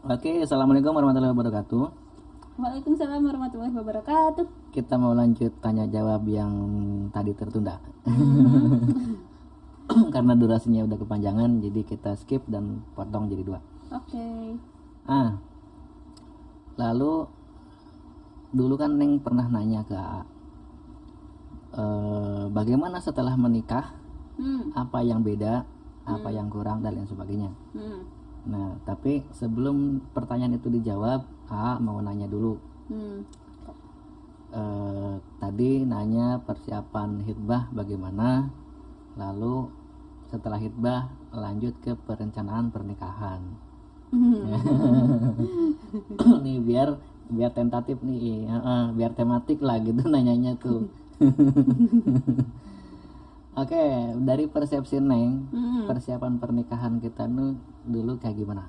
Oke, assalamualaikum warahmatullahi wabarakatuh. Waalaikumsalam warahmatullahi wabarakatuh. Kita mau lanjut tanya jawab yang tadi tertunda. Karena durasinya udah kepanjangan, jadi kita skip dan potong jadi dua. Oke. Ah, lalu dulu kan Neng pernah nanya ke A, eh, bagaimana setelah menikah, Hmm. apa yang beda, apa yang kurang dan lain sebagainya. Hmm. Nah, tapi sebelum pertanyaan itu dijawab, A mau nanya dulu. Hmm. Eh, tadi nanya persiapan hitbah bagaimana, lalu setelah hitbah lanjut ke perencanaan pernikahan. Hmm. nih biar biar tentatif nih, heeh, biar tematik lah gitu nanyanya tuh. Oke, dari persepsi Neng, Hmm. persiapan pernikahan kita nu dulu kayak gimana?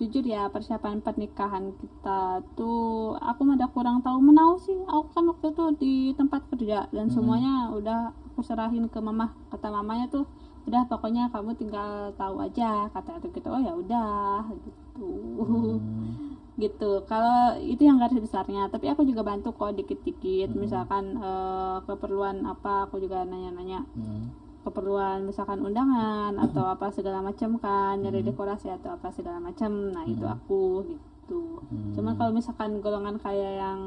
Jujur ya persiapan pernikahan kita tuh aku udah kurang tahu menau sih. Aku kan waktu itu di tempat kerja dan semuanya udah aku serahin ke mama. Kata mamanya tuh udah pokoknya kamu tinggal tahu aja kata itu gitu oh ya udah gitu Hmm, gitu. Kalau itu yang garis besarnya tapi aku juga bantu kok dikit-dikit. Misalkan eh, keperluan apa aku juga nanya-nanya. Hmm, keperluan misalkan undangan atau apa segala macam kan nyari dekorasi atau apa segala macam. Nah itu aku gitu. Cuman kalau misalkan golongan kayak yang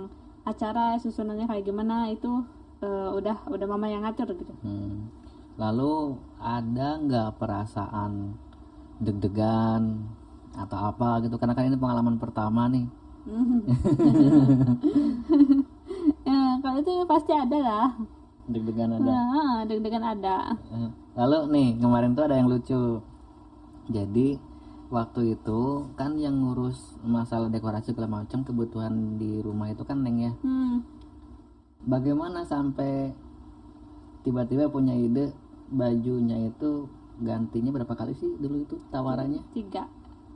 acara susunannya kayak gimana itu eh, udah udah mama yang ngatur gitu. Hmm. Lalu ada nggak perasaan deg-degan atau apa gitu? Karena kan ini pengalaman pertama nih. ya kalau itu pasti ada lah Deg-degan ada. nah, deg-degan ada Eh, Lalu nih kemarin tuh ada yang lucu. Jadi waktu itu kan yang ngurus masalah dekorasi segala macam kebutuhan di rumah itu kan neng ya. hmm. Bagaimana sampai tiba-tiba punya ide bajunya itu gantinya berapa kali sih dulu itu tawarannya? tiga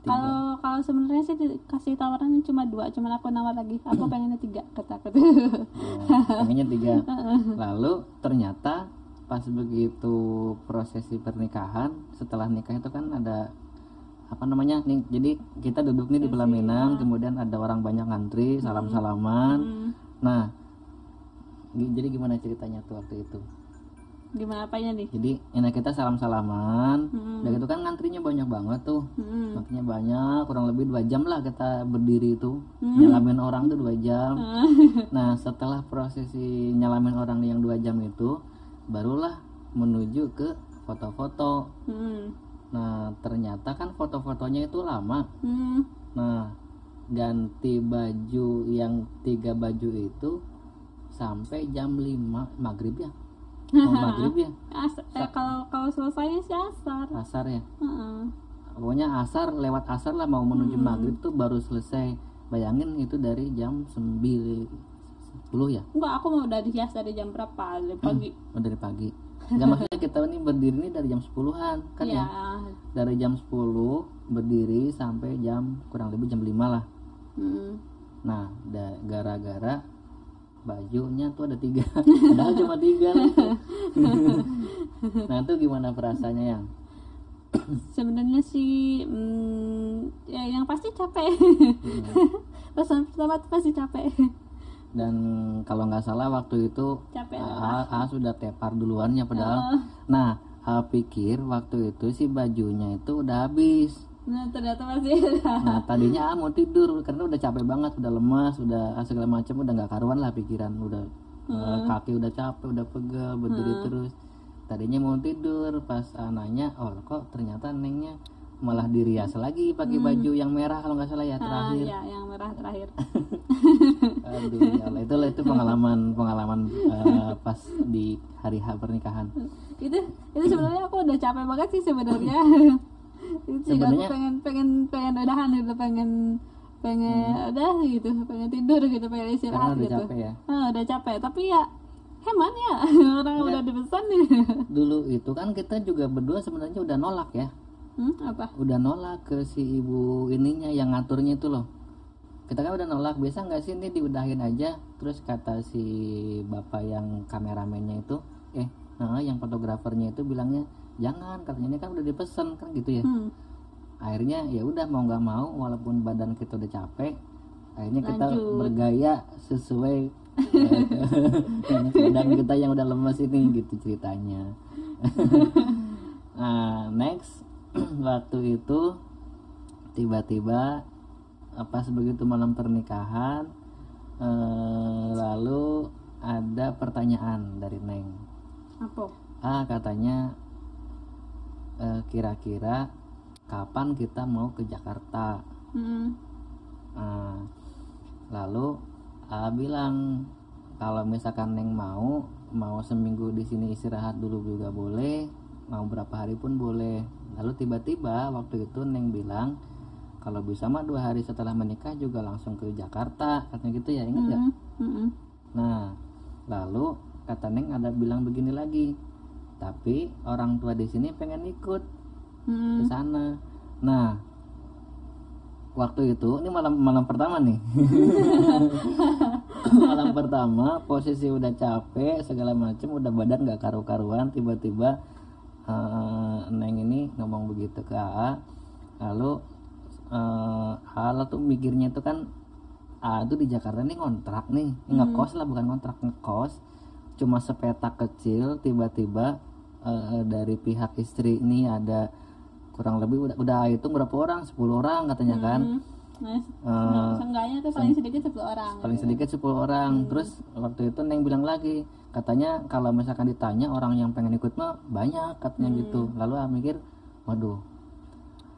kalau kalau sebenarnya sih dikasih tawarannya cuma dua cuman aku nawar lagi. Aku pengennya tiga kata aku. Oh, pengennya tiga. Lalu ternyata pas begitu prosesi pernikahan setelah nikah itu kan ada apa namanya nih jadi kita duduk nih di pelaminan kemudian ada orang banyak ngantri salam salaman Hmm, nah jadi gimana ceritanya tuh waktu itu gimana apanya nih jadi enak kita salam salaman Hmm. udah gitu kan ngantrinya banyak banget tuh Hmm. Ngantrinya banyak kurang lebih dua jam lah kita berdiri itu nyalamin orang tuh dua jam Nah, setelah prosesi nyalamin orang yang dua jam itu, barulah menuju ke foto-foto. Hmm. Nah, ternyata kan foto-fotonya itu lama. Hmm. Nah, ganti baju yang tiga baju itu sampai jam 5 maghrib ya. Mau maghrib ya, As- eh, kalau kalau selesai sih asar asar ya. Heeh. Pokoknya asar lewat asar lah mau menuju maghrib tuh baru selesai. Bayangin itu dari jam 9 10 ya. enggak aku mau udah dihias dari jam berapa dari pagi Oh, dari pagi. Nggak maksudnya kita ini berdiri ini dari jam 10-an kan ya ya. Dari jam 10 berdiri sampai jam kurang lebih jam 5 lah. Hmm. Nah, gara-gara bajunya tuh ada tiga, padahal cuma tiga. nah itu gimana perasaannya yang? sebenarnya sih hmm, ya yang pasti capek pesan pertama pasti capek Dan kalau nggak salah waktu itu capek A, A sudah tepar duluan ya padahal. Nah, A pikir waktu itu si bajunya itu udah habis. Nah ternyata masih Nah tadinya A mau tidur karena udah capek banget, udah lemas, udah segala macam udah nggak karuan lah pikiran, udah eh, kaki udah capek, udah pegel, berdiri terus. Tadinya mau tidur, pas A nanya, oh kok ternyata nengnya malah dirias lagi pakai baju yang merah kalau nggak salah ya Ah, terakhir. ya yang merah terakhir Aduh, ya Allah itu itu pengalaman pengalaman eh, pas di hari H pernikahan. itu itu sebenarnya aku udah capek banget sih sebenarnya itu aku Sebenarnya- pengen pengen pengen udahan gitu pengen pengen udah gitu pengen tidur gitu pengen Karena istirahat udah gitu. capek ya. Ah, udah capek. Tapi ya hemat ya. Orang udah dipesan nih Dulu itu kan kita juga berdua sebenarnya udah nolak ya. hmm, apa? Udah nolak ke si ibu ininya yang ngaturnya itu loh. Kita kan udah nolak biasa nggak sih ini diudahin aja? Terus kata si bapak yang kameramennya itu eh nah yang fotografernya itu bilangnya jangan katanya ini kan udah dipesan kan gitu ya hmm. akhirnya ya udah mau nggak mau walaupun badan kita udah capek akhirnya kita Lanjut. bergaya sesuai eh, badan kita yang udah lemas ini gitu ceritanya nah next waktu itu tiba-tiba apa sebegitu malam pernikahan eh, lalu ada pertanyaan dari Neng apa ah katanya eh, kira-kira kapan kita mau ke Jakarta Mm, Nah, lalu A bilang kalau misalkan Neng mau mau seminggu di sini istirahat dulu juga boleh mau berapa hari pun boleh lalu tiba-tiba waktu itu Neng bilang kalau bisa mah dua hari setelah menikah juga langsung ke Jakarta katanya gitu ya ingat nggak mm, mm, mm. Nah, lalu kata Neng ada bilang begini lagi. Tapi orang tua di sini pengen ikut ke Mm, sana. Nah, waktu itu ini malam malam pertama nih. malam pertama posisi udah capek segala macem udah badan nggak karu-karuan tiba-tiba eh, Neng ini ngomong begitu ke AA lalu eh AA tuh mikirnya itu kan A itu di Jakarta nih kontrak nih. Ngekos lah bukan kontrak ngekos. Cuma sepetak kecil tiba-tiba eh, dari pihak istri ini ada kurang lebih udah udah hitung berapa orang? 10 orang katanya kan? Nah, Eh, seenggaknya tuh paling sedikit 10 orang. paling sedikit 10 orang. Terus waktu itu Neng bilang lagi katanya kalau misalkan ditanya orang yang pengen ikut mah banyak katanya gitu. Lalu Ah mikir waduh.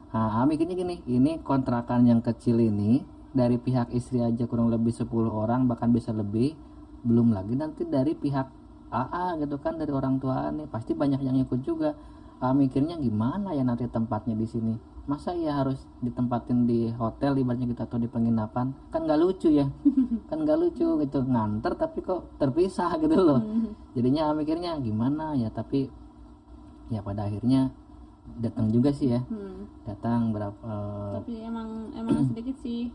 Ah Ah mikirnya gini ini kontrakan yang kecil ini dari pihak istri aja kurang lebih 10 orang bahkan bisa lebih belum lagi nanti dari pihak AA gitu kan dari orang tua nih. Pasti banyak yang ikut juga. Ah mikirnya gimana ya nanti tempatnya di sini? Masa ya harus ditempatin di hotel ibaratnya kita atau di penginapan? Kan nggak lucu ya. Kan nggak lucu gitu. Nganter tapi kok terpisah gitu loh. Jadinya mikirnya gimana ya tapi ya pada akhirnya datang juga sih ya. Hmm. datang berapa eh, Tapi emang emang sedikit sih.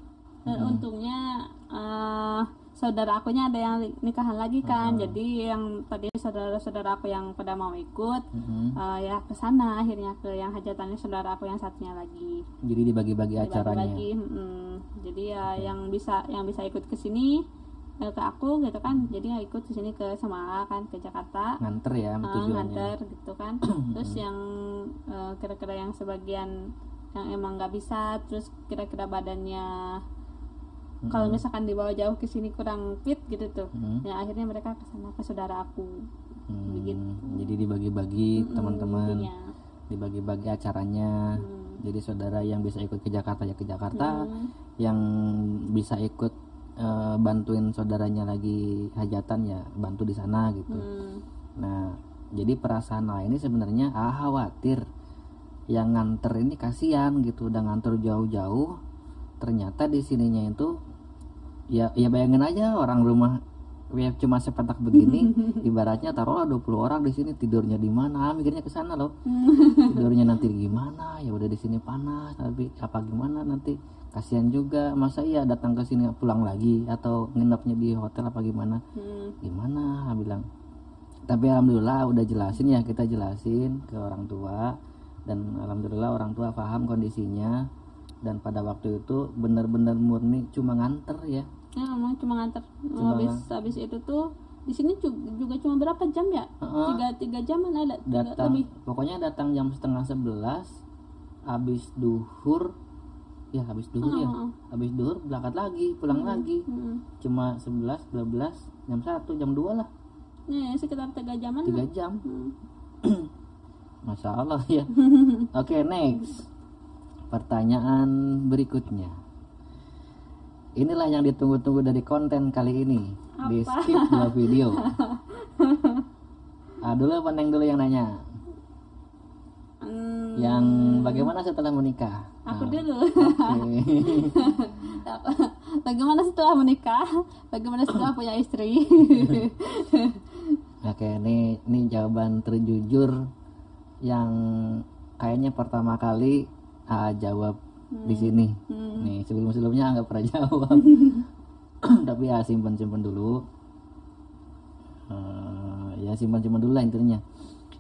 Dan untungnya eh, saudara akunya ada yang nikahan lagi kan. Jadi yang tadi saudara-saudara aku yang pada mau ikut mhm. eh, ya ke sana akhirnya ke yang hajatannya saudara aku yang satunya lagi. jadi dibagi-bagi acaranya Dibagi-bagi, mm-mm. Jadi ya yang bisa yang bisa ikut ke sini eh, ke aku gitu kan. Jadi ya ikut ke sini ke Semarang kan ke Jakarta. nganter ya Ah, tujuannya nganter gitu kan terus yang eh, kira-kira yang sebagian yang emang nggak bisa terus kira-kira badannya kalau misalkan dibawa jauh ke sini kurang fit gitu tuh Mhm. ya akhirnya mereka ke sana ke saudara aku Hmm, begitu. jadi dibagi-bagi teman-teman intinya. dibagi-bagi acaranya Hmm. jadi saudara yang bisa ikut ke Jakarta ya ke Jakarta Hmm. yang bisa ikut eh, bantuin saudaranya lagi hajatan ya bantu di sana gitu Hmm. nah jadi perasaan lain ini sebenarnya ah khawatir yang nganter ini kasihan gitu udah nganter jauh-jauh ternyata di sininya itu ya ya bayangin aja orang rumah ya cuma sepetak begini ibaratnya taruhlah 20 orang di sini tidurnya di mana? Ah, mikirnya ke sana loh. Tidurnya nanti gimana? Ya udah di sini panas tapi apa gimana nanti? Kasihan juga masa iya datang ke sini pulang lagi? Atau nginepnya di hotel apa gimana? Hmm. gimana? Bilang. Tapi alhamdulillah udah jelasin ya kita jelasin ke orang tua. Dan alhamdulillah orang tua paham kondisinya dan pada waktu itu benar-benar murni cuma nganter ya. Ya emang cuma nganter. Cuma habis habis itu tuh di sini ju- juga cuma berapa jam ya? Heeh. tiga tiga jaman ada tiga datang lebih. pokoknya datang jam setengah sebelas habis duhur ya habis duhur ya. Heeh. habis duhur berangkat lagi pulang lagi. Hmm. cuma 11 12 jam 1 jam 2 lah. Ya sekitar tiga jaman tiga jam. Hmm. Masya Allah ya. Oke next pertanyaan berikutnya. Inilah yang ditunggu-tunggu dari konten kali ini. Di Apa? skip dua video. Ah dulu apa Neng dulu yang nanya. Hmm, yang bagaimana setelah menikah? Aku Nah, dulu. oke. bagaimana setelah menikah? Bagaimana setelah punya istri? Oke, ini ini jawaban terjujur yang kayaknya pertama kali AA jawab di sini. Hmm. Nih, sebelum-sebelumnya nggak pernah jawab. Tapi ya simpan-simpan dulu. Eh, ya simpan-simpan dulu lah intinya.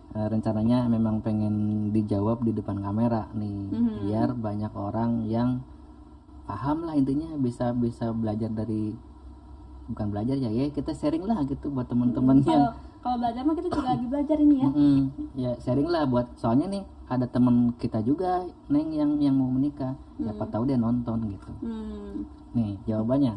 eh, rencananya memang pengen dijawab di depan kamera nih Mhm. biar banyak orang yang paham lah intinya bisa bisa belajar dari bukan belajar ya ya kita sharing lah gitu buat teman-teman yang kalau belajar mah kita juga lagi belajar ini ya Mm-mm. ya sharing lah buat soalnya nih ada teman kita juga neng yang yang mau menikah. Siapa tahu dia nonton gitu. Hmm. nih jawabannya